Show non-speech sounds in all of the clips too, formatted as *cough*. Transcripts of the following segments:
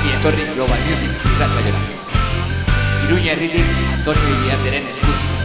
ongi etorri Global Music irratxaiora. Iruña herritik Antonio Iriarteren eskutik.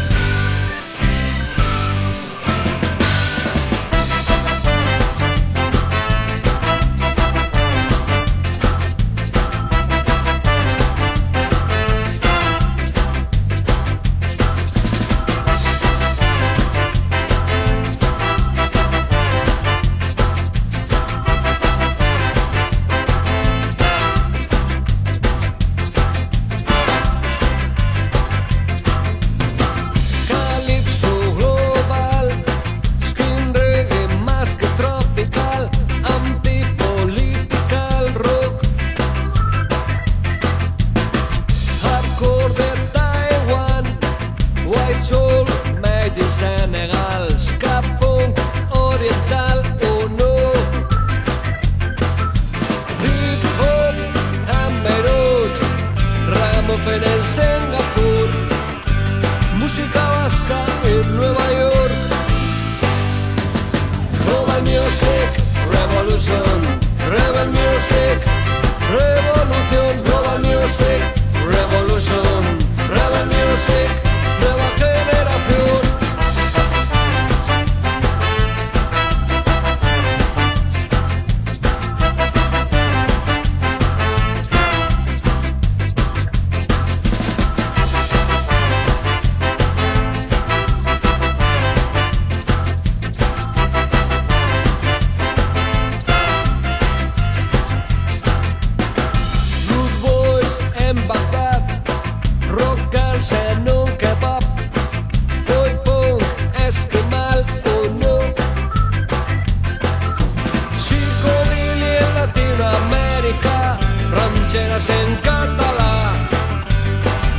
Rancheras en catalán,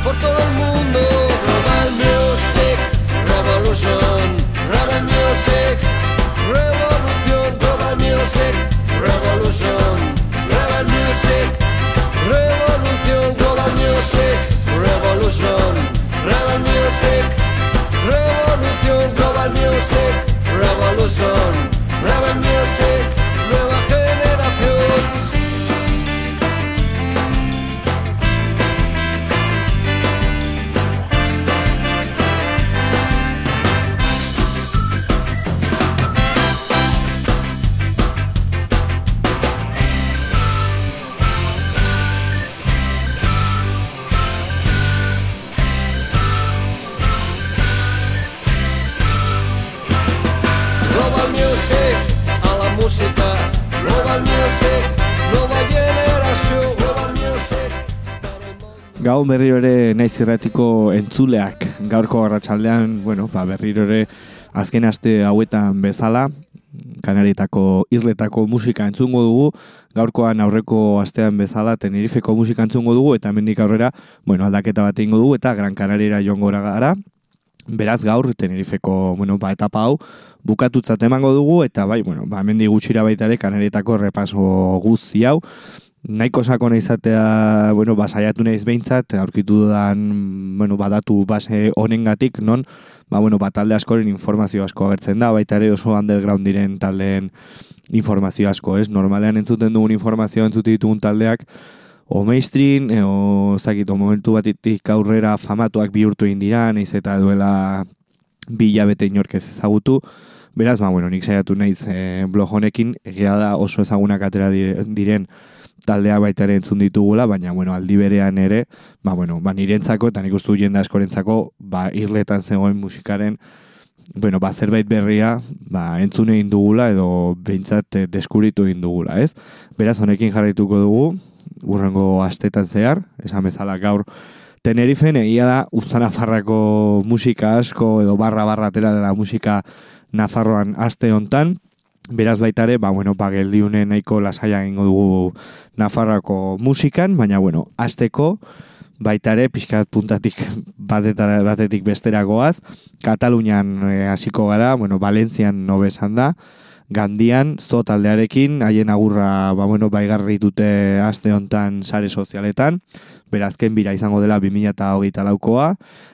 por todo el mundo. Global Music Revolution, Rebel Music. Revolución, Global Music Revolution, Rebel Music. Revolución, Global Music Revolution, Rebel Music. Revolución, Global Music Revolution, Rebel Music Gau berriro ere naiz irratiko entzuleak. Gaurko arratsaldean, bueno, ba berriro ere azken aste hauetan bezala Kanarietako irletako musika entzungo dugu, gaurkoan aurreko astean bezala Tenerifeko musika entzungo dugu eta hemendik aurrera, bueno, aldaketa bat egingo dugu eta Gran Canariera joango gara. Beraz gaur Tenerifeko, bueno, ba etapa hau bukatutzat emango dugu eta bai, bueno, ba hemendik gutxira baita ere Kanarietako repaso guzti hau nahiko sakona izatea, bueno, ba, saiatu naiz behintzat, aurkitu dudan, bueno, badatu base honengatik, non, ba, bueno, ba, talde askoren informazio asko agertzen da, baita ere oso underground diren taldeen informazio asko, ez? Normalean entzuten dugun informazio entzute ditugun taldeak, o mainstream, e, o, zakit, o momentu batitik aurrera famatuak bihurtu egin dira, naiz eta duela bi hilabete inork ez ezagutu, Beraz, ba, bueno, nik saiatu naiz e, blog honekin, egia da oso ezagunak atera di- diren taldea baita ere entzun ditugula, baina bueno, aldi berean ere, ba, bueno, ba, nirentzako eta nik uste jende askorentzako, ba, irletan zegoen musikaren, bueno, ba, zerbait berria, ba, entzun egin dugula edo behintzat eh, deskubritu egin dugula, ez? Beraz, honekin jarraituko dugu, urrengo astetan zehar, esan bezala gaur, Tenerifen egia da Uzta Nafarrako musika asko edo barra barra atera dela musika Nafarroan aste hontan. Beraz baita ere, ba, bueno, ba, geldiune nahiko lasaia egingo dugu Nafarroako musikan, baina, bueno, azteko, baita ere, pixkat puntatik *laughs* batetara, batetik besteragoaz, Katalunian eh, hasiko gara, bueno, Valentzian nobesan da, Gandian, zo taldearekin, haien agurra, ba, bueno, baigarri dute aste hontan sare sozialetan, berazken bira izango dela 2008 laukoa,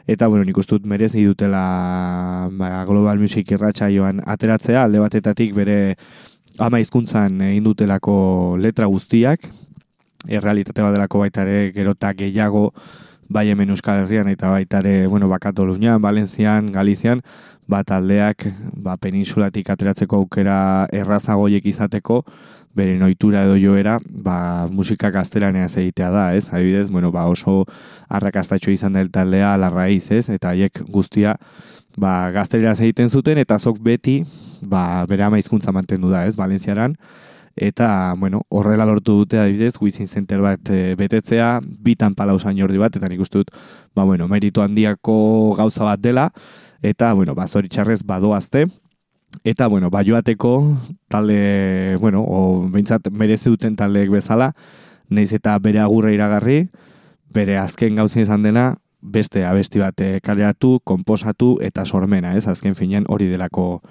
eta, bueno, nik uste dut merezi dutela ba, Global Music irratxa joan ateratzea, alde batetatik bere ama hizkuntzan egin dutelako letra guztiak, errealitate bat delako baita ere gerota gehiago bai hemen Euskal Herrian eta baita ere, bueno, ba Katalunian, Valentzian, Galizian, ba taldeak ba peninsulatik ateratzeko aukera errazagoiek izateko bere noitura edo joera, ba, musika gaztelanean egitea da, ez? Adibidez, bueno, ba, oso arrakastatxo izan del taldea la raiz, ez? Eta haiek guztia ba, gaztelera egiten zuten eta zok beti ba, bere ama hizkuntza mantendu da, ez? Valentziaran eta bueno, horrela lortu dute adibidez Wizin Center bat e, betetzea, bitan pala usain jordi bat, eta nik uste dut, ba, bueno, meritu handiako gauza bat dela, eta, bueno, ba, zoritxarrez badoazte, eta, bueno, ba, joateko talde, bueno, o behintzat merezi duten taldeek bezala, neiz eta bere agurra iragarri, bere azken gauzin izan dena, beste abesti bat eh, kaleratu, komposatu eta sormena, ez? Azken finean hori delako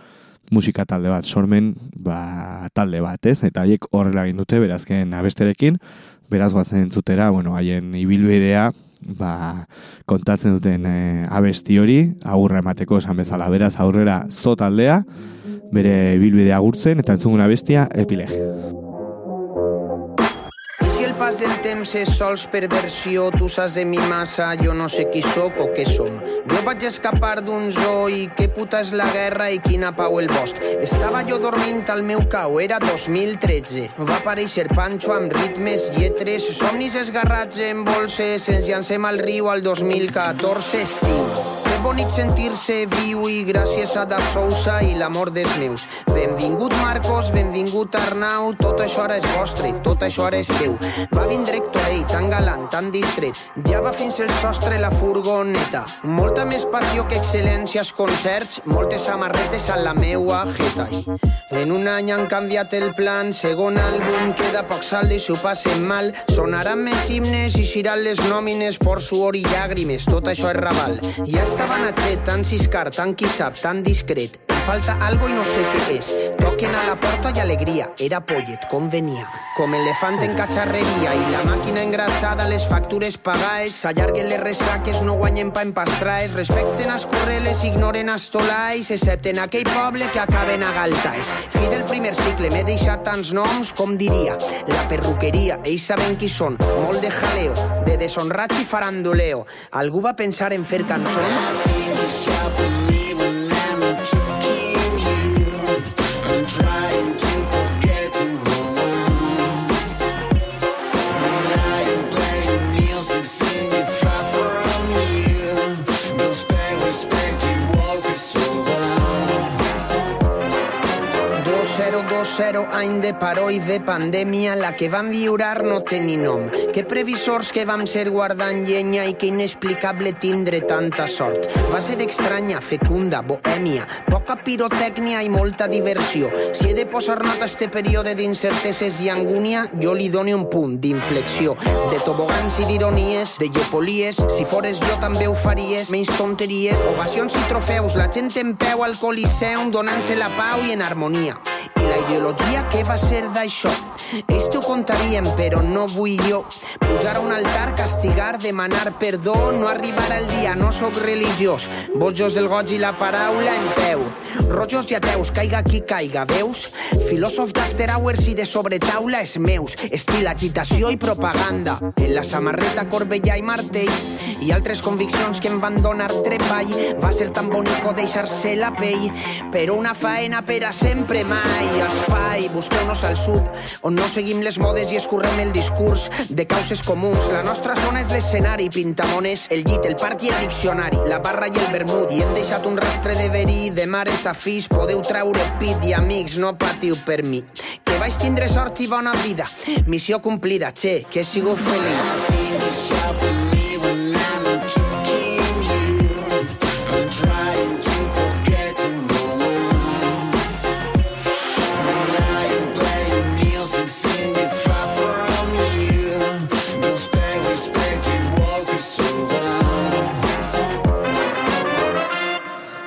musika talde bat, sormen ba, talde bat, ez? Eta haiek horrela egin dute berazken abesterekin, beraz guazen zutera, bueno, haien ibilbidea ba, kontatzen duten e, abesti hori, agurra emateko esan bezala, beraz aurrera zo taldea, bere ibilbidea gurtzen, eta entzugun abestia, epilegia. Pas del temps és sols perversió, tu saps de mi massa, jo no sé qui sóc o què som. Jo vaig escapar d'un zoo i què puta és la guerra i quina pau el bosc. Estava jo dormint al meu cau, era 2013. Va aparèixer Pancho amb ritmes, lletres, somnis esgarrats en bolses, ens llancem al riu al 2014 estiu bonic sentir-se viu i gràcies a Da Sousa i l'amor dels meus. Benvingut Marcos, benvingut Arnau, tot això ara és vostre, tot això ara és teu. Va vindre Ey, tan galant, tan distret, ja va fins el sostre la furgoneta. Molta més passió que excel·lència als concerts, moltes samarretes a la meua jeta. En un any han canviat el plan, segon àlbum, queda poc saldo i s'ho passen mal. Sonaran més himnes i xiran les nòmines por suor i llàgrimes, tot això és Raval. Ja estava banatret, tan ciscar, tan qui sap, tan discret. Falta algo i no sé què és. Toquen a la porta i alegria. Era pollet, com venia. Com elefant en catxarreria i la màquina engrassada, les factures pagaes, s'allarguen les ressaques, no guanyen pa en pastraes, respecten as correles, ignoren as tolais, excepte en aquell poble que acaben a galtaes. Fi del primer cicle, m'he deixat tants noms, com diria, la perruqueria, ells saben qui són, molt de jaleo, de deshonrat i farandoleo. Algú va pensar en fer cançons? Zero any de paró i de pandèmia, la que vam viurar no té ni nom. Que previsors que vam ser guardant llenya i que inexplicable tindre tanta sort. Va ser estranya, fecunda, bohèmia, poca pirotècnia i molta diversió. Si he de posar nota a este període d'incerteses i angúnia, jo li doni un punt d'inflexió. De tobogans i d'ironies, de llepolies, si fores jo també ho faries, menys tonteries, ovacions i trofeus, la gent en peu al coliseum donant-se la pau i en harmonia. La ideologia, què va ser d'això? Ells t'ho contarien, però no vull jo. Pujar a un altar, castigar, demanar perdó, no arribar al dia, no sóc religiós. Bojos del goig i la paraula en peu. Rojos i ateus, caiga qui caiga, veus? Filòsof d'after hours i de sobretaula és meus. Estil, agitació i propaganda. En la samarreta, Corbella i Martell. I altres conviccions que em van donar treball. Va ser tan bonico deixar-se la pell. Però una faena per a sempre mai espai, busqueu-nos al sud, on no seguim les modes i escurrem el discurs de causes comuns. La nostra zona és l'escenari, pintamones, el llit, el parc i el diccionari, la barra i el vermut, i hem deixat un rastre de verí, de mares a fills, podeu traure pit i amics, no patiu per mi. Que vaig tindre sort i bona vida, missió complida, che, que sigut feliç.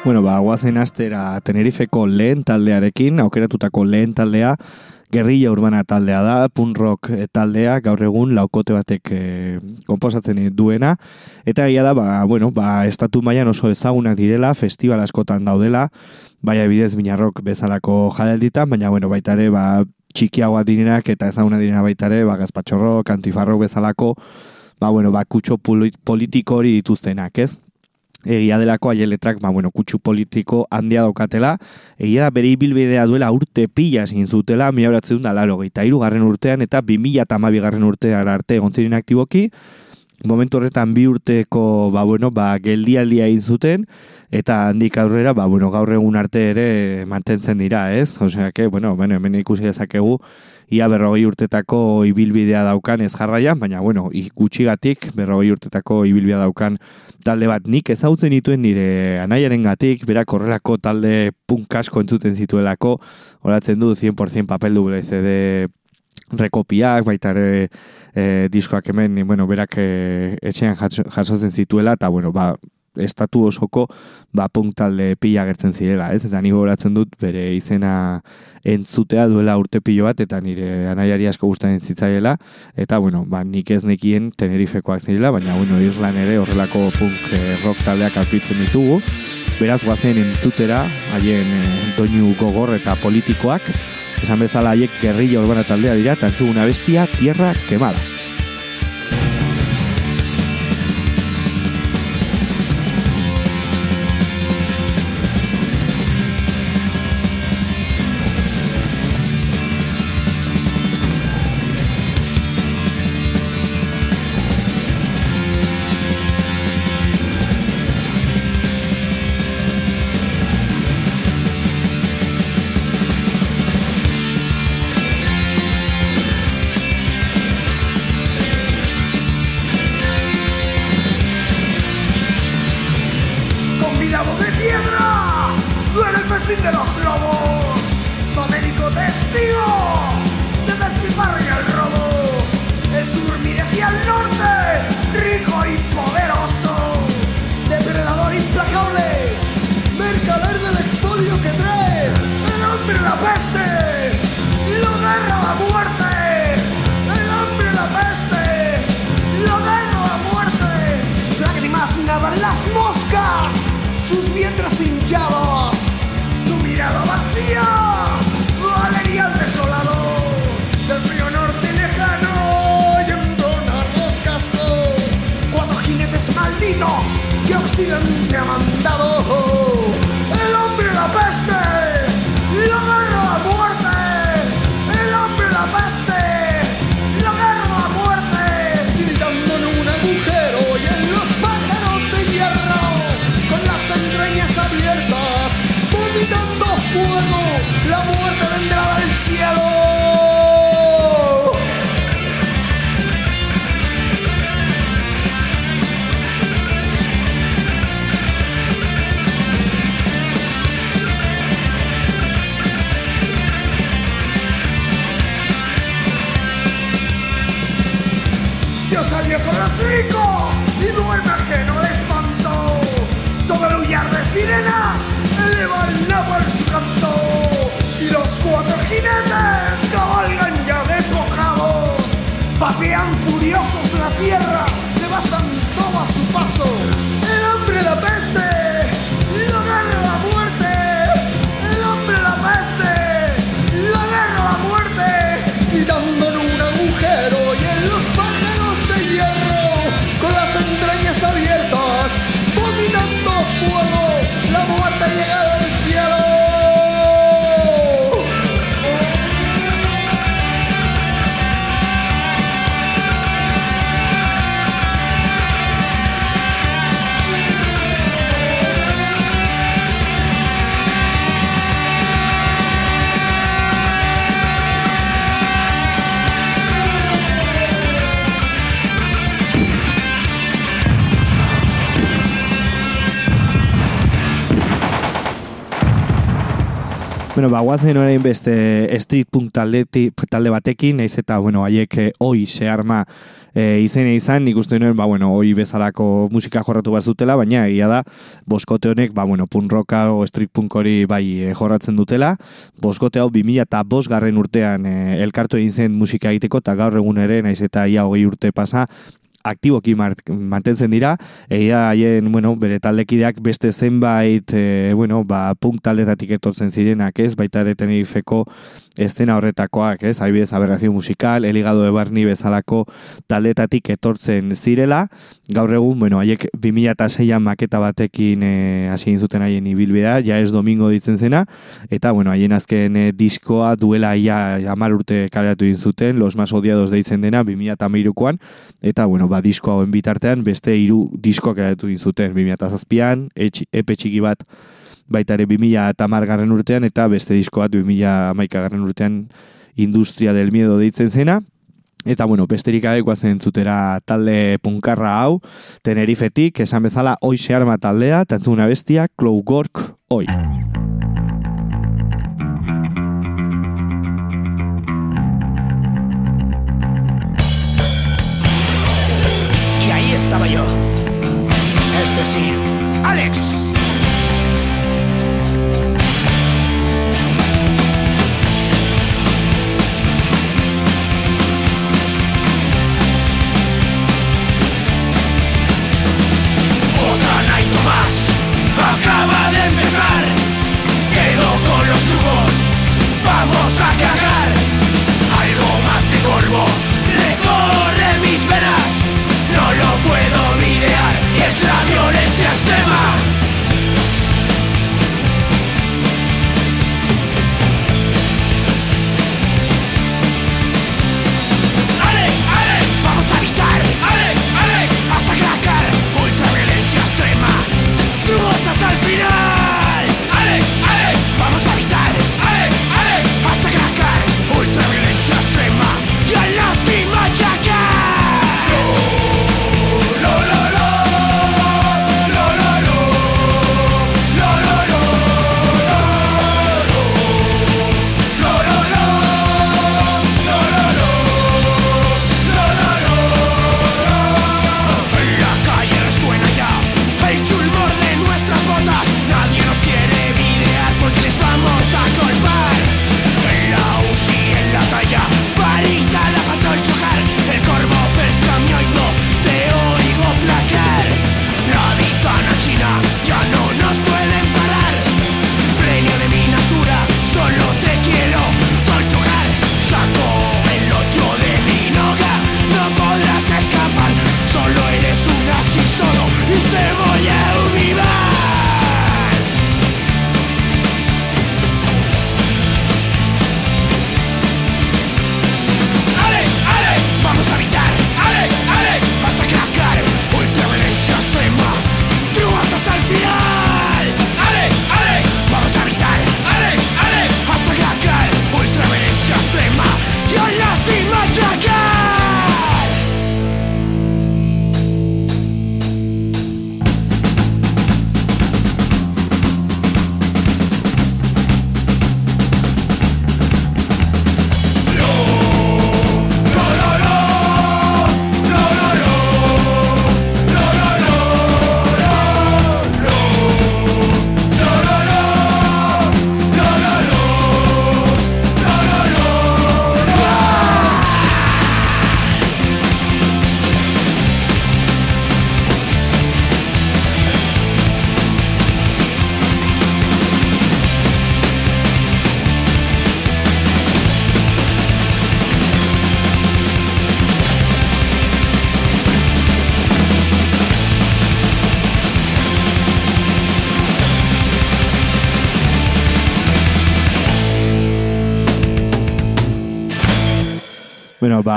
Bueno, ba, guazen astera Tenerifeko lehen taldearekin, aukeratutako lehen taldea, gerrilla urbana taldea da, punk rock taldea, gaur egun laukote batek e, komposatzen duena, eta egia da, ba, bueno, ba, estatu mailan oso ezagunak direla, festival askotan daudela, baina bidez binarrok bezalako jadelditan, baina bueno, baita ere, ba, txikiagoa direnak eta ezaguna direna baita ere, ba, gazpatxorro, kantifarro bezalako, ba, bueno, ba, kutxo politiko hori dituztenak, ez? Egia delako haien letrak, ba, bueno, kutsu politiko handia daukatela, egia da bere ibilbidea duela urte pila egin zutela, mi horatzen da laro gehi, garren urtean eta bi mila eta garren urtean arte egon aktiboki, momentu horretan bi urteko ba, bueno, ba, geldialdia egin zuten, eta handik aurrera, ba, bueno, gaur egun arte ere mantentzen dira, ez? Osea, que, bueno, bueno, hemen ikusi dezakegu, ia berrogei urtetako ibilbidea daukan ez jarraian, baina, bueno, gutxigatik berrogei urtetako ibilbidea daukan talde bat. Nik ezautzen dituen nire anaiaren gatik, berak horrelako talde punkasko entzuten zituelako, horatzen du 100% papel duble CD rekopiak, baita ere e, diskoak hemen, bueno, berak e, etxean jasotzen zituela, eta, bueno, ba, estatu osoko ba punktalde pila gertzen zirela, ez? Eta nigo horatzen dut bere izena entzutea duela urte pilo bat eta nire anaiari asko gustatzen zitzaiela eta bueno, ba nik ez nekien Tenerifekoak zirela, baina bueno, Irlan ere horrelako punk eh, rock taldeak aurkitzen ditugu. Beraz goazen entzutera haien eh, doinu gogor eta politikoak Esan bezala haiek gerrilla urbana taldea dira, eta entzuguna bestia, tierra vientres hinchados, su mirada vacía, valería al desolado del frío norte lejano y entonar los cascos. Cuatro jinetes malditos que Occidente ha mandado. Pasean furiosos la tierra, devastan todo a su paso. Bueno, ba, guazen orain beste street punk talde, talde batekin, naiz eta, bueno, haiek eh, oi se arma e, izene izan, nik uste nuen, ba, bueno, oi bezalako musika jorratu bat zutela, baina egia da, boskote honek, ba, bueno, punk rocka o street punk hori bai e, jorratzen dutela, boskote hau 2000 eta bos garren urtean e, elkartu egin zen musika egiteko, eta gaur egun ere, naiz eta ia hogei urte pasa, aktiboki mantentzen dira, egia haien, bueno, bere taldekideak beste zenbait, e, bueno, ba, punk taldetatik etortzen zirenak, ez, baita ere Tenerifeko estena horretakoak, ez, haibidez aberrazio musikal, eligado de barni bezalako taldetatik etortzen zirela, gaur egun, bueno, haiek 2006an maketa batekin e, hasi egin zuten haien ibilbidea, ja ez domingo ditzen zena, eta, bueno, haien azken e, diskoa duela ia amar urte kaleratu zuten, los más odiados deitzen dena, 2008an, eta, bueno, ba, disko hauen bitartean, beste hiru diskoak eratu egin zuten, 2007an, etx- epe txiki bat, baita ere 2000 garren urtean, eta beste disko bat 2000 garren urtean, Industria del Miedo deitzen zena, Eta, bueno, besterik adekua zen talde punkarra hau, Tenerifetik, esan bezala, hoxe arma taldea, tantzuna bestia, Clow Gork, oi. Y ahí estaba yo. Es decir, Alex.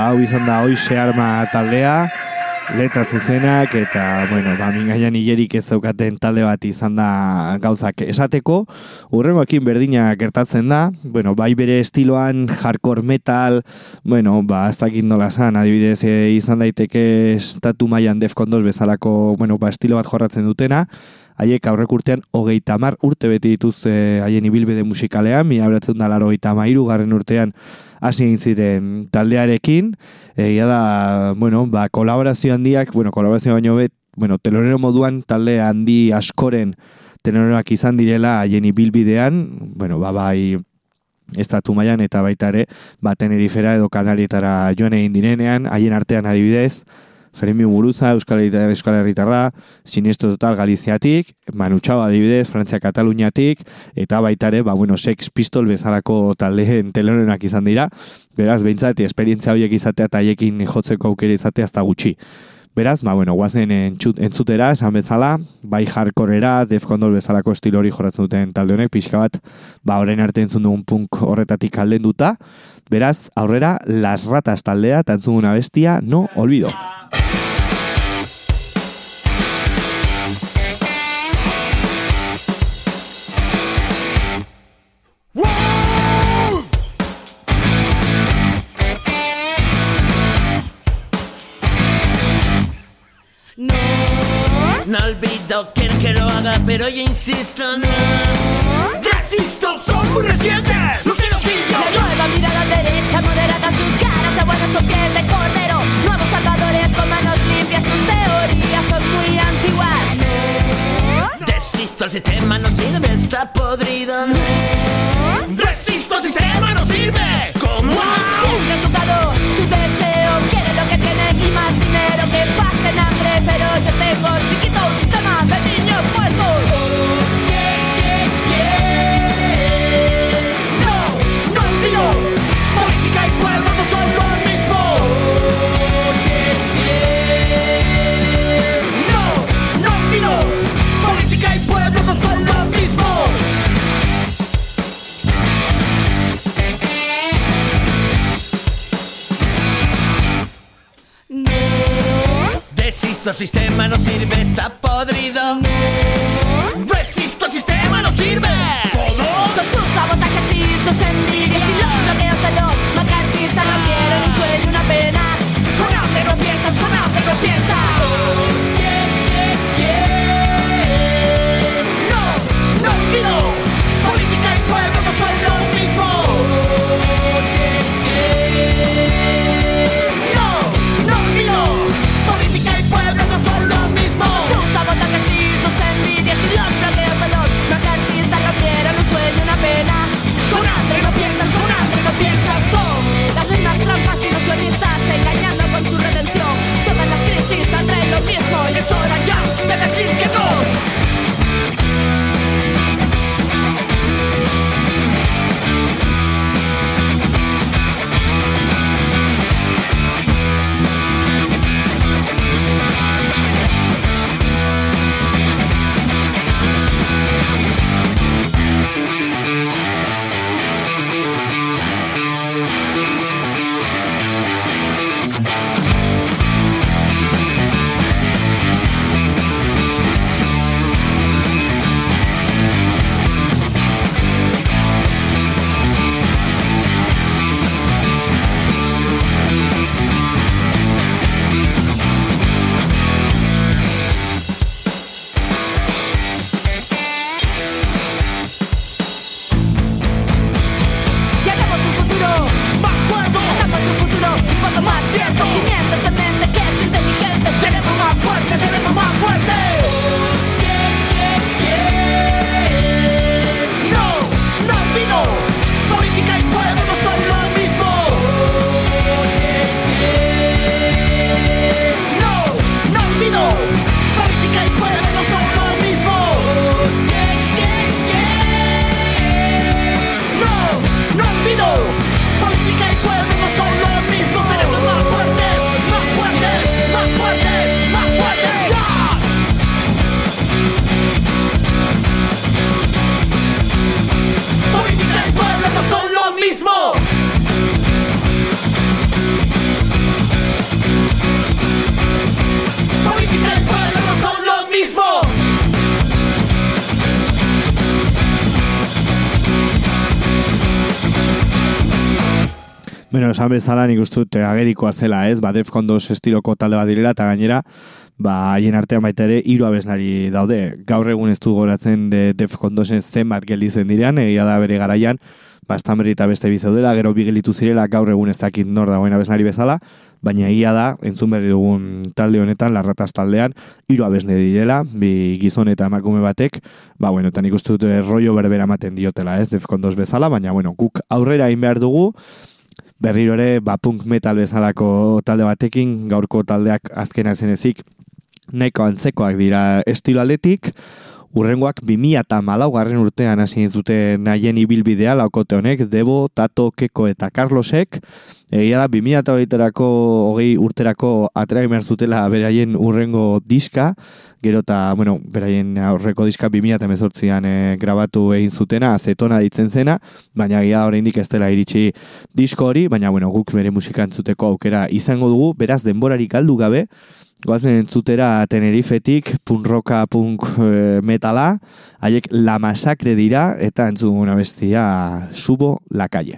Hau izan da hoxe arma taldea, letra zuzenak, eta, bueno, ba, mingainan hilerik ez zeukaten talde bat izan da gauzak esateko. Urrengoekin berdina gertatzen da, bueno, bai bere estiloan hardcore metal, bueno, ba, ez dakit nola san, adibidez, e, izan daiteke estatu mailan Defcon 2 bezalako, bueno, ba, estilo bat jorratzen dutena, haiek aurrek urtean hogeita mar urte beti dituzte haien ibilbide musikalean, mi abratzen da laro mairu garren urtean hasi egin ziren taldearekin, egia da, bueno, ba, kolaborazio handiak, bueno, kolaborazio baino bet, bueno, telonero moduan talde handi askoren teloneroak izan direla haien ibilbidean, bueno, ba, bai, estatu mailan eta baita ere, ba, Tenerifera edo Kanarietara joan egin direnean, haien artean adibidez, Jeremi Buruza, Euskal Herritarra, Euskal Herritarra, Siniesto Total Galiziatik, Manu Txau adibidez, Frantzia Kataluniatik, eta baitare, ba, bueno, Sex Pistol bezalako taldeen telenenak izan dira, beraz, behintzat, esperientzia horiek izatea eta haiekin jotzeko aukera izatea hasta gutxi. Beraz, ba, bueno, guazen entzut, entzutera, esan bezala, bai jarkorera, defkondol bezalako estilo hori jorratzen duten talde honek, pixka bat, ba, orain arte entzun dugun punk horretatik alden duta. Beraz, aurrera, las ratas taldea, eta entzun duguna bestia, no olvido. No, No olvido, quieren que lo haga, pero yo insisto, no. ¡Desisto! ¡Son muy recientes! Derecha, moderada sus caras de buena son piel de cordero. Nuevos salvadores con manos limpias, sus teorías son muy antiguas. No, Desisto, el sistema no sirve, está podrido, no. Esan bezala nik uste eh, agerikoa zela, ez? Ba, Defcon 2 estiloko talde bat direla, eta gainera, ba, haien artean baita ere, hiru abeslari daude. Gaur egun ez du goratzen de Defcon 2 zenbat gelditzen direan, egia da bere garaian, ba, Stanberry eta beste bizaudela, gero bi gelditu zirela, gaur egun ez dakit nor dagoen abeslari bezala, baina egia da, entzun berri dugun talde honetan, larrataz taldean, hiru abesne direla, bi gizon eta emakume batek, ba, bueno, eta nik uste dut eh, rollo berbera ematen diotela, ez, Defcon 2 bezala, baina, bueno, guk aurrera egin behar dugu, berriro ere ba, punk metal bezalako talde batekin, gaurko taldeak azkena zenezik, nahiko antzekoak dira estilo aldetik, Urrengoak 2000 eta malaugarren urtean hasi zuten nahien ibilbidea laukote honek, Debo, Tato, Keko eta Carlosek. Egia da, 2000 eta horretarako, hogei urterako atreak behar zutela beraien urrengo diska, gero eta, bueno, beraien aurreko diska 2000 eta mezortzian e, grabatu egin zutena, zetona ditzen zena, baina egia oraindik ez dela iritsi disko hori, baina, bueno, guk bere musika entzuteko aukera izango dugu, beraz denborarik galdu gabe, Goazen entzutera Tenerifetik, punk roka, punk e, metala, haiek la masakre dira, eta entzuguna bestia, subo la calle.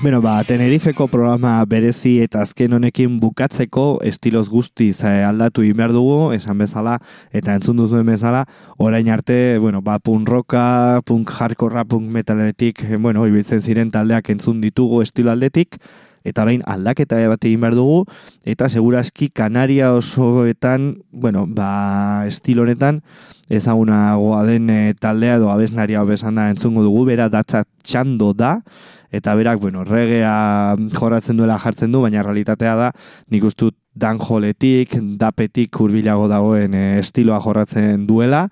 Bueno, ba, Tenerifeko programa berezi eta azken honekin bukatzeko estiloz guztiz eh, aldatu behar dugu, esan bezala, eta entzun duzuen bezala, orain arte, bueno, ba, punk rocka, punk hardcorra, punk metaletik, eh, bueno, ibiltzen ziren taldeak entzun ditugu estilo aldetik, eta orain aldaketa bat egin behar dugu, eta segurazki Kanaria osoetan, bueno, ba, estilo honetan, ezagunagoa den eh, taldea edo abeslaria besan da entzungo dugu, bera datza txando da, eta berak, bueno, regea jorratzen duela jartzen du, baina realitatea da, nik ustut danjoletik, dapetik hurbilago dagoen eh, estiloa jorratzen duela.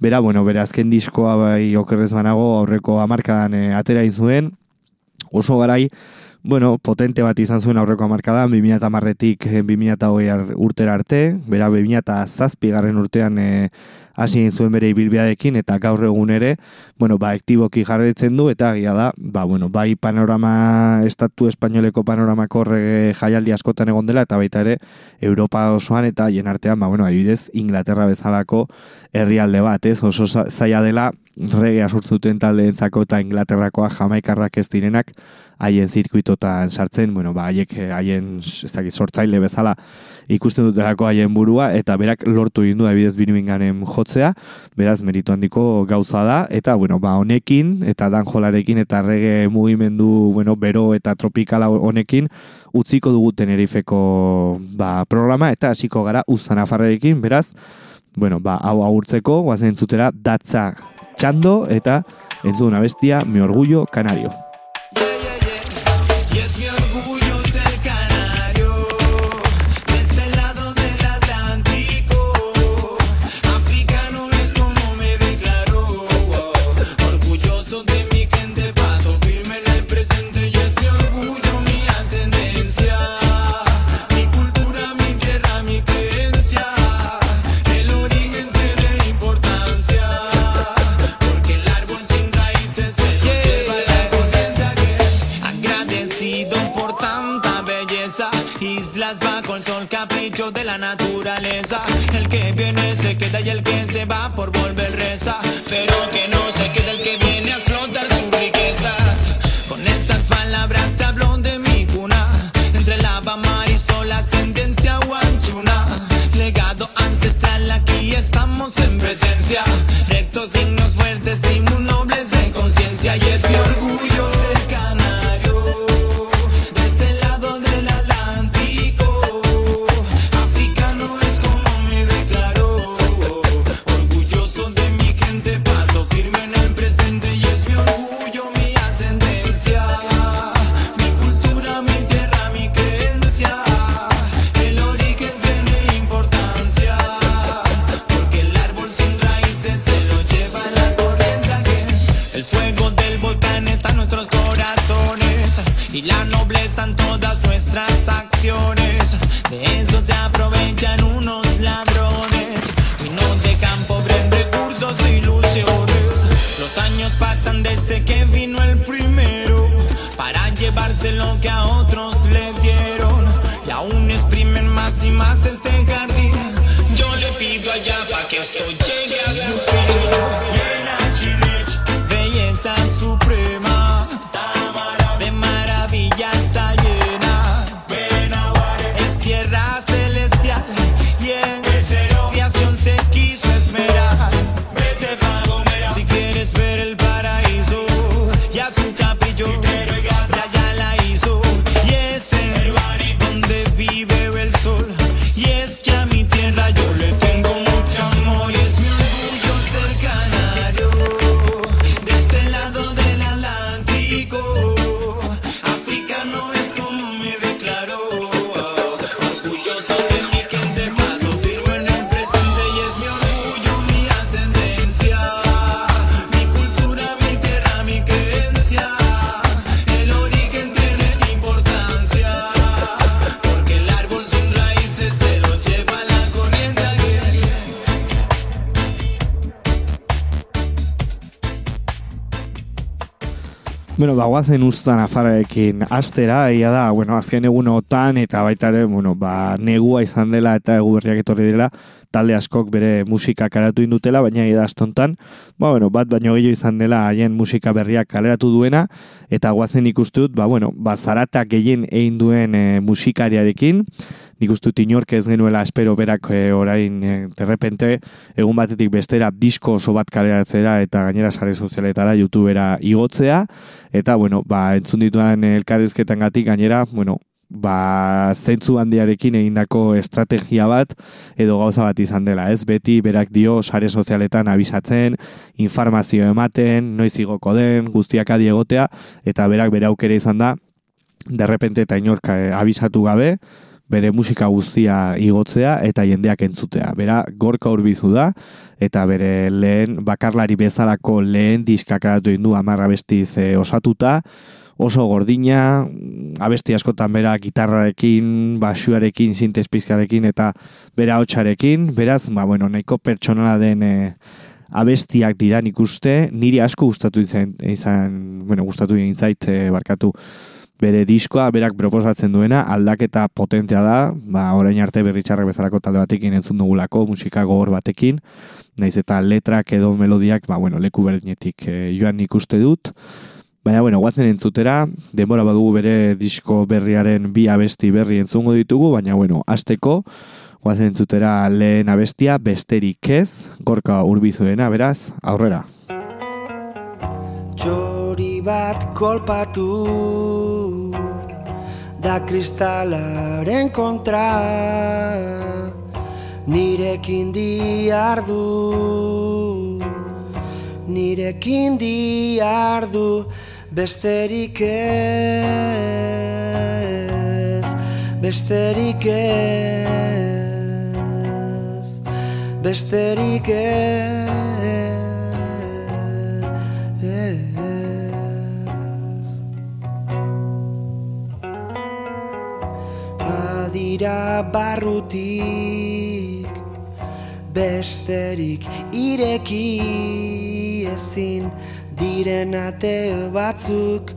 Bera, bueno, bere azken diskoa bai okerrez banago aurreko hamarkadan eh, atera egin zuen, oso garai, bueno, potente bat izan zuen aurreko hamarkadan, 2010-etik 2008 urtera arte, bera 2007 garren urtean eh, hasi zuen bere ibilbiadekin eta gaur egun ere, bueno, ba, aktiboki jarretzen du eta egia da, ba, bueno, bai panorama, estatu espainoleko panoramako rege jaialdi askotan egon dela eta baita ere Europa osoan eta hien artean, ba, bueno, adibidez, Inglaterra bezalako herrialde bat, ez, oso za- zaila dela regea sortzuten taldeentzako eta Inglaterrakoa jamaikarrak ez direnak haien zirkuito proiektotan sartzen, bueno, ba, haiek eh, haien, ez dakit, sortzaile bezala ikusten dutelako haien burua, eta berak lortu egin du adibidez biniminganen jotzea, beraz meritu handiko gauza da, eta bueno, ba, honekin, eta dan jolarekin, eta rege mugimendu, bueno, bero eta tropikala honekin, utziko dugu Tenerifeko ba, programa, eta hasiko gara uzan afarrekin, beraz, bueno, ba, hau agurtzeko, guazen entzutera, datza txando, eta entzun bestia, mi orgullo canario. De la naturaleza. El que viene se queda y el que se va por volver y la nobleza en todas nuestras acciones. De eso se aprovechan unos ladrones y nos dejan pobre en recursos e ilusiones. Los años pasan desde que vino el primero para llevarse lo que a otros le dieron y aún exprimen más y más este jardín. Yo le pido allá para que esto Bueno, ba, guazen ustan afarrekin astera, egia da, bueno, azken egunotan eta baita ere, bueno, ba, negua izan dela eta egu berriak etorri dela, talde askok bere musika karatu indutela, baina astontan, ba, bueno, bat baino gehiago izan dela haien musika berriak kaleratu duena, eta guazen ikustut, ba, bueno, ba, zarata gehien egin duen e, musikariarekin, nik uste dut inork ez genuela espero berak e, orain e, terrepente egun batetik bestera disko oso bat kaleratzera eta gainera sare sozialetara youtubera igotzea. Eta bueno, ba, entzun dituan elkarrizketan gatik gainera, bueno, ba, zentzu handiarekin egindako estrategia bat edo gauza bat izan dela, ez? Beti berak dio sare sozialetan abisatzen, informazio ematen, noiz igoko den, guztiak adi egotea, eta berak bere aukera izan da, derrepente eta inorka eh, abisatu gabe, bere musika guztia igotzea eta jendeak entzutea. Bera gorka urbizu da eta bere lehen bakarlari bezalako lehen diskak aratu indu amarra bestiz e, osatuta, oso gordina, abesti askotan bera gitarrarekin, basuarekin, sintez pizkarekin eta bera hotxarekin, beraz, ba, bueno, nahiko pertsonala den e, abestiak dira nik uste, niri asko gustatu izan, izan bueno, gustatu egin zait, e, barkatu, bere diskoa berak proposatzen duena aldaketa potentea da, ba, orain arte berritxarrek bezalako talde batekin entzun dugulako, musika gogor batekin, naiz eta letrak edo melodiak, ba, bueno, leku berdinetik e, joan nik uste dut, Baina, bueno, guatzen entzutera, denbora badugu bere disko berriaren bi abesti berri entzungo ditugu, baina, bueno, asteko, guatzen entzutera lehen abestia, besterik ez, gorka urbizuena, beraz, aurrera. Txori bat kolpatu Da kristalaren kontra Nirekin diardu Nirekin diardu Besterik ez Besterik ez Besterik ez. Badira barrutik Besterik ireki ezin Diren ate batzuk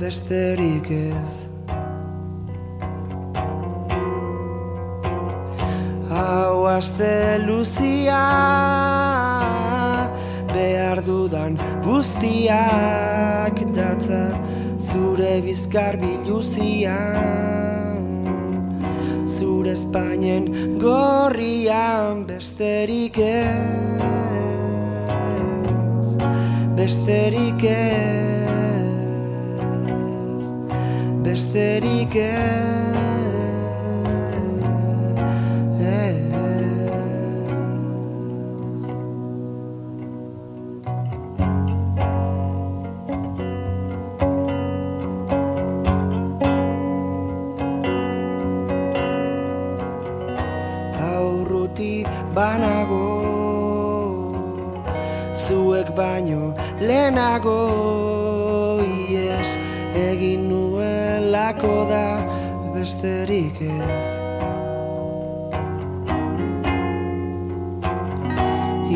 Besterik ez. Hau aste luzia Behar dudan guztiak datza Zure bizkar biluzia Zure Espainen gorrian besterik ez Besterik ez Besterik ez baino lehenago ies egin nuelako da besterik ez.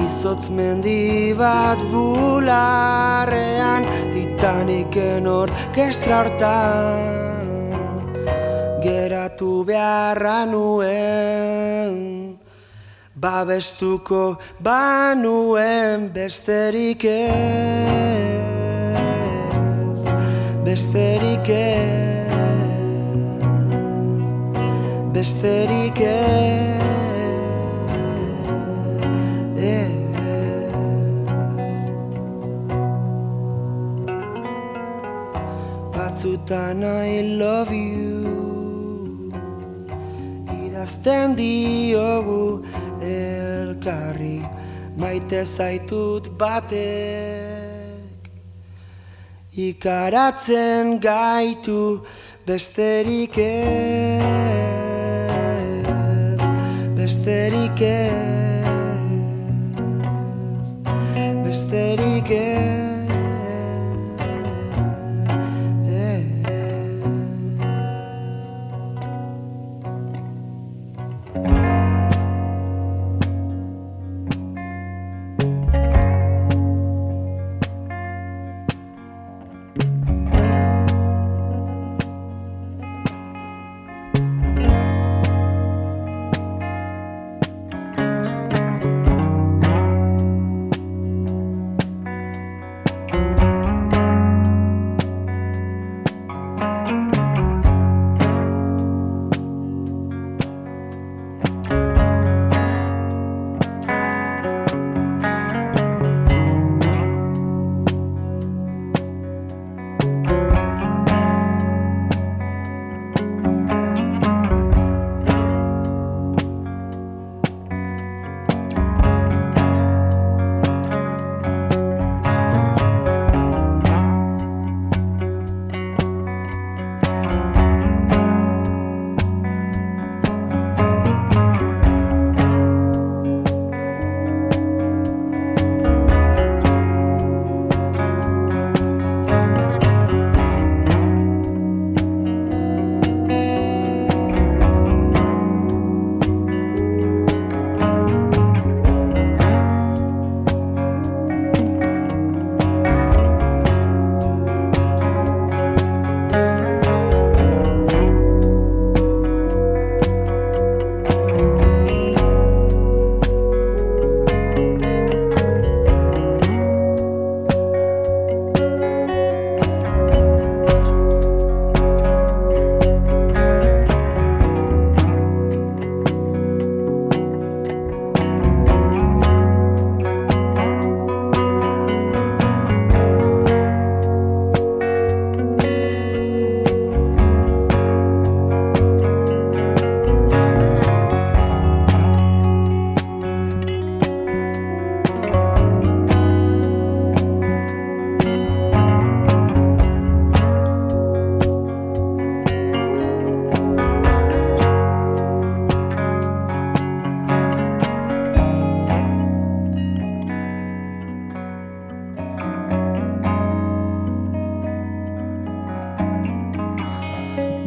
Izotz mendi bat bularrean Titaniken orkestra hortan Geratu beharra nuen Babestuko banuen besterik ez Besterik ez Besterik ez. Batzutan I love you Idazten diogu elkarri Maite zaitut batek. Ikaratzen gaitu besterik ez Besterik ez Besterik ez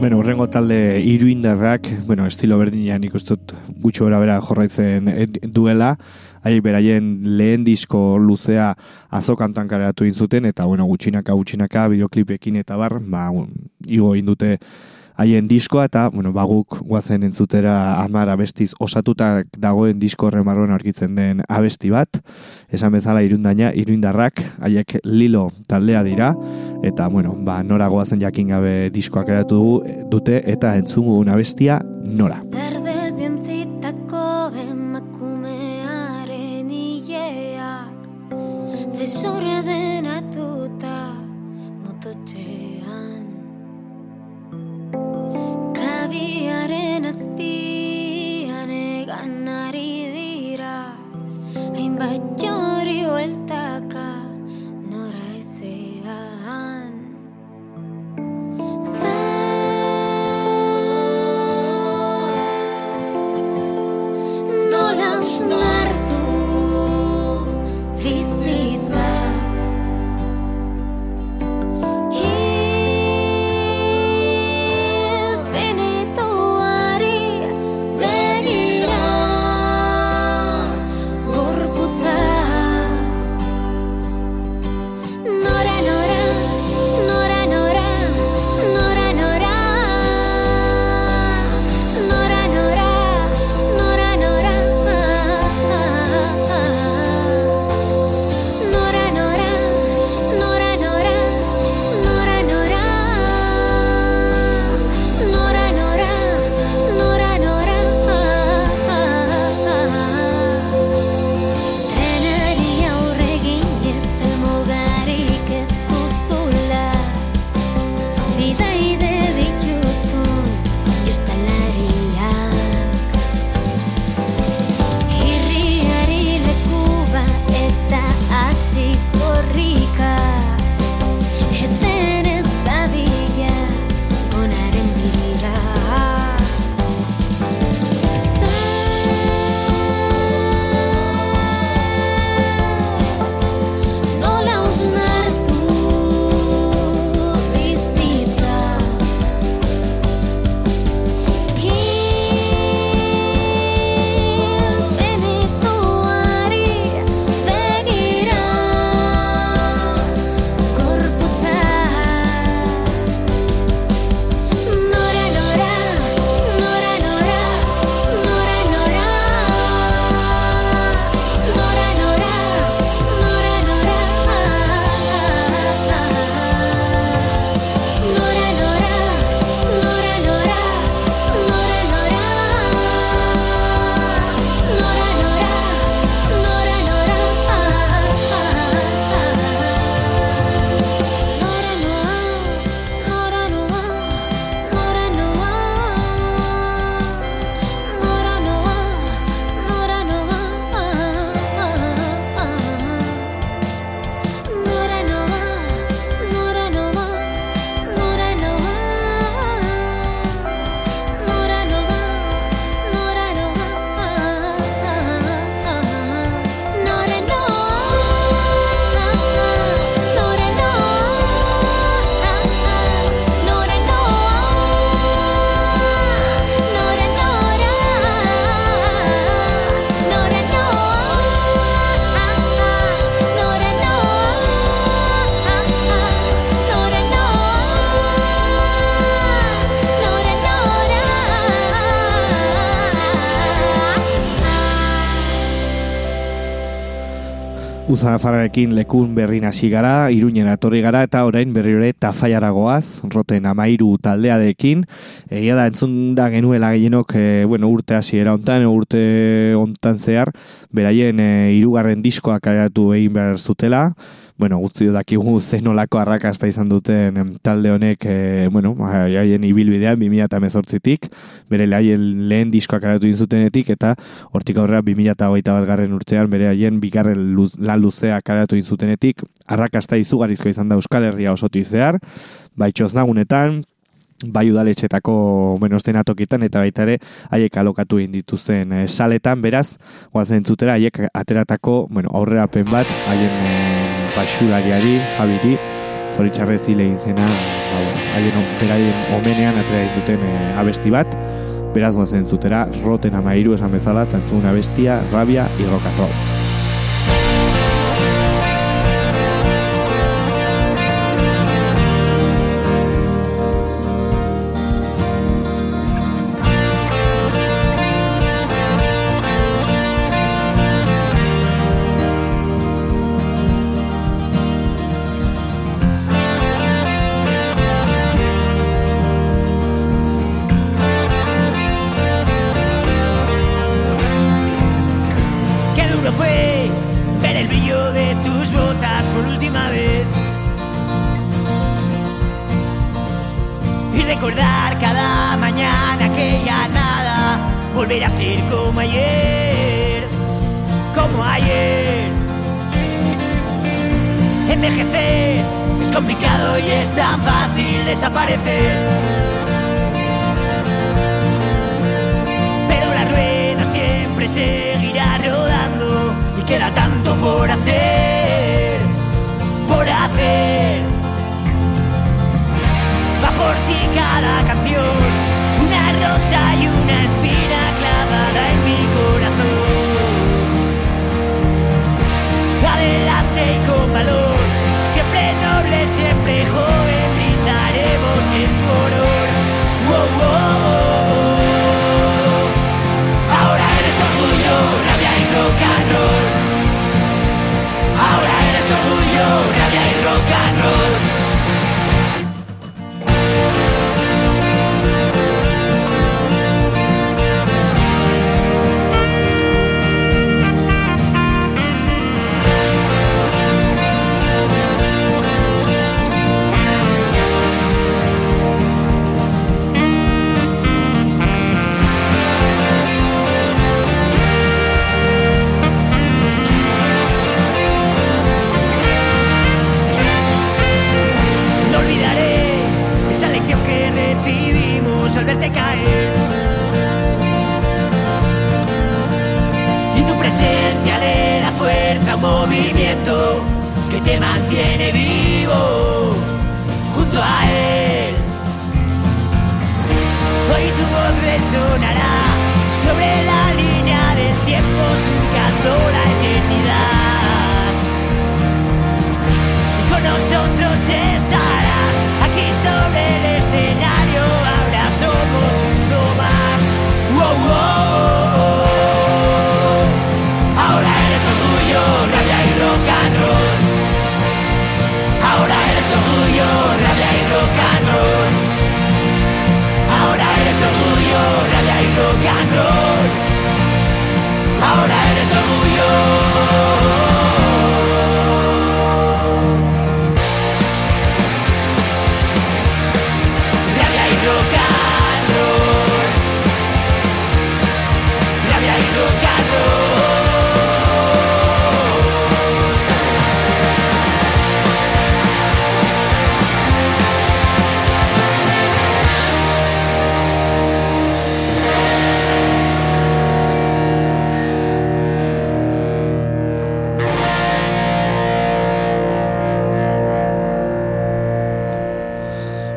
Bueno, urrengo talde iruindarrak, bueno, estilo berdinean dut gutxo bera bera jorraitzen eh, duela, haiek beraien lehen disko luzea azokantan kareatu inzuten, eta bueno, gutxinaka, gutxinaka, bideoklipekin eta bar, ba, igo indute haien diskoa eta bueno, baguk guazen entzutera amar abestiz osatuta dagoen disko horren barruan aurkitzen den abesti bat. Esan bezala irundaina, iruindarrak, haiek lilo taldea dira eta bueno, ba, nora goazen jakin gabe diskoak eratu dute eta entzungu abestia nora. Desordenatuta Anegan ari dira Hainbat jori hueltaka Uzanafararekin lekun berrin hasi gara, iruñen atorri gara eta orain berri tafaiara goaz, roten amairu taldearekin. Egia da entzun da genuela gehienok e, bueno, urte hasiera hontan, urte hontan zehar, beraien e, irugarren diskoak kaleratu egin behar zutela. Bueno, gutzi dakigu *laughs* zenolako arrakasta izan duten talde honek, e, bueno, haien ibilbidean 2018tik, bere haien lehen diskoak egin zutenetik, eta hortik aurrera 2008 bat garren urtean bere haien bigarren luz, lan luzea kaleratu egin zutenetik, arrakasta izugarrizko izan da Euskal Herria osotik zehar, baitxoz nagunetan, bai udaletxetako bueno, tokitan eta baita ere haiek alokatu egin dituzten e, saletan, beraz, guazen entzutera haiek ateratako bueno, aurrerapen bat haien e, basulariari, Javiri, zoritxarrez hile zena ba, bueno, haien beraien omenean atera duten e, abesti bat, beraz goazen zutera, roten amairu esan bezala, tantzun abestia, rabia, irrokatrol.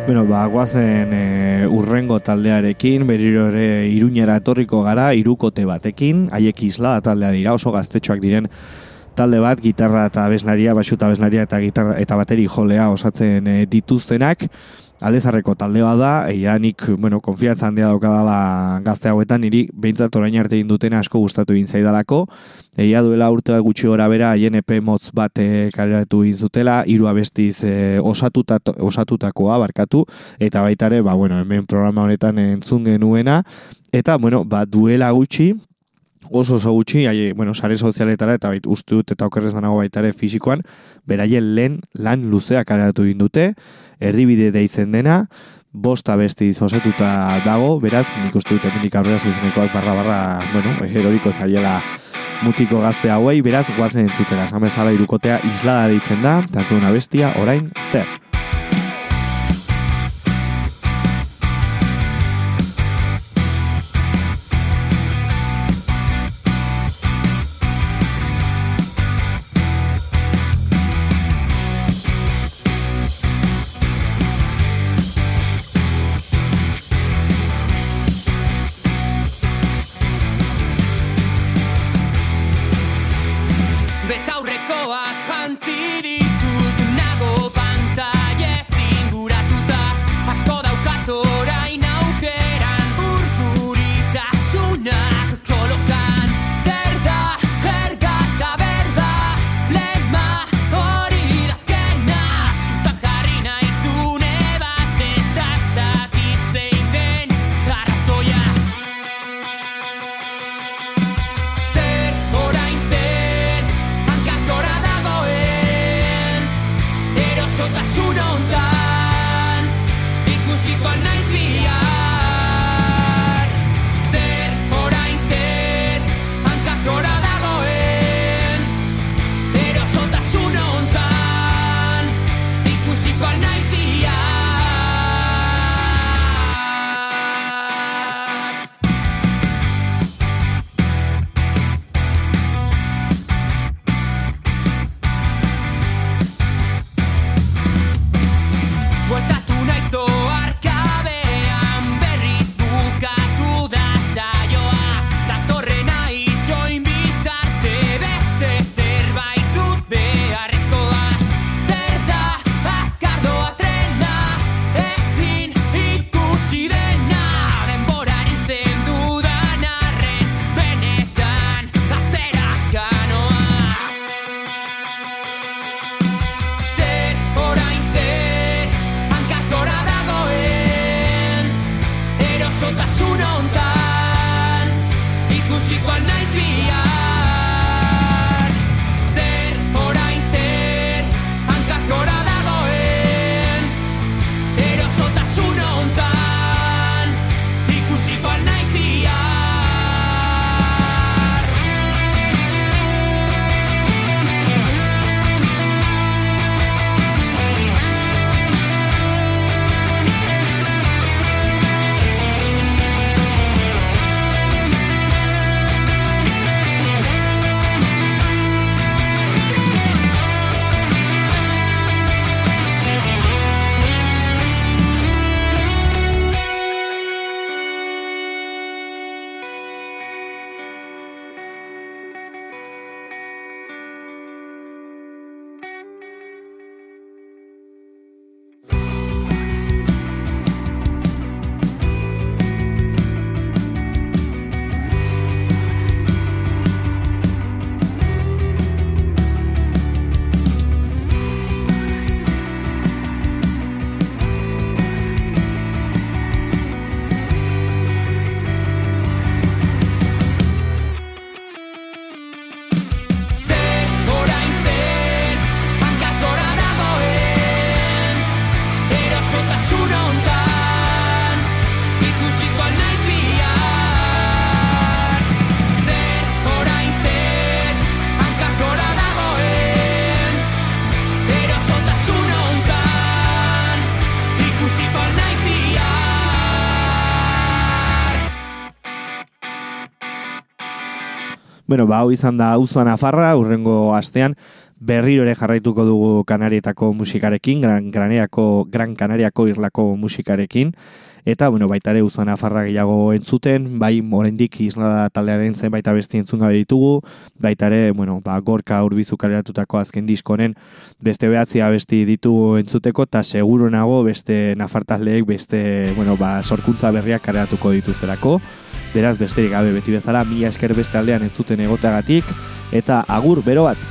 Bueno, ba, guazen e, urrengo taldearekin, berriro ere iruñera etorriko gara, irukote batekin, haiek isla taldea dira, oso gaztetxoak diren talde bat, gitarra eta abeslaria, basu eta abeslaria eta, gitarra, eta bateri jolea osatzen e, dituztenak, aldezarreko taldea da, eia nik, bueno, konfiantza handia daukadala gazte hauetan, niri behintzat orain arte egin dutena asko gustatu egin zaidalako, eia duela urte gutxi gora bera, haien EP motz bat e, kaleratu zutela, hiru abestiz e, osatuta, osatutakoa barkatu, eta baita ere, ba, bueno, hemen programa honetan entzun genuena, eta, bueno, ba, duela gutxi, oso oso gutxi, hai, bueno, sare sozialetara eta bait uste dut eta okerrez banago baita ere fisikoan, beraien lehen lan luzea kaleratu egin dute, erdibide deitzen dena, bost abesti osatuta dago, beraz, nik uste dut emendik aurrera zuzenekoak barra barra, bueno, eroriko zaiela mutiko gazte hauei, beraz, guazen entzutera, esan bezala irukotea islada deitzen da, tantzun abestia, orain, zer. Bueno, ba, hau izan da Uza Nafarra, urrengo astean, berriro ere jarraituko dugu Kanarietako musikarekin, Gran, Graneriako, Gran Kanariako irlako musikarekin, eta, bueno, baita ere Uza Nafarra gehiago entzuten, bai, oraindik islada taldearen zenbait abesti entzun gabe ditugu, baita ere, bueno, ba, gorka urbizu kaleratutako azken diskonen beste behatzi abesti ditugu entzuteko, eta seguro nago beste nafartazleek beste, bueno, ba, sorkuntza berriak kaleratuko dituzerako, Beraz, besterik gabe beti bezala, mila esker beste aldean entzuten egoteagatik, eta agur, bero bat!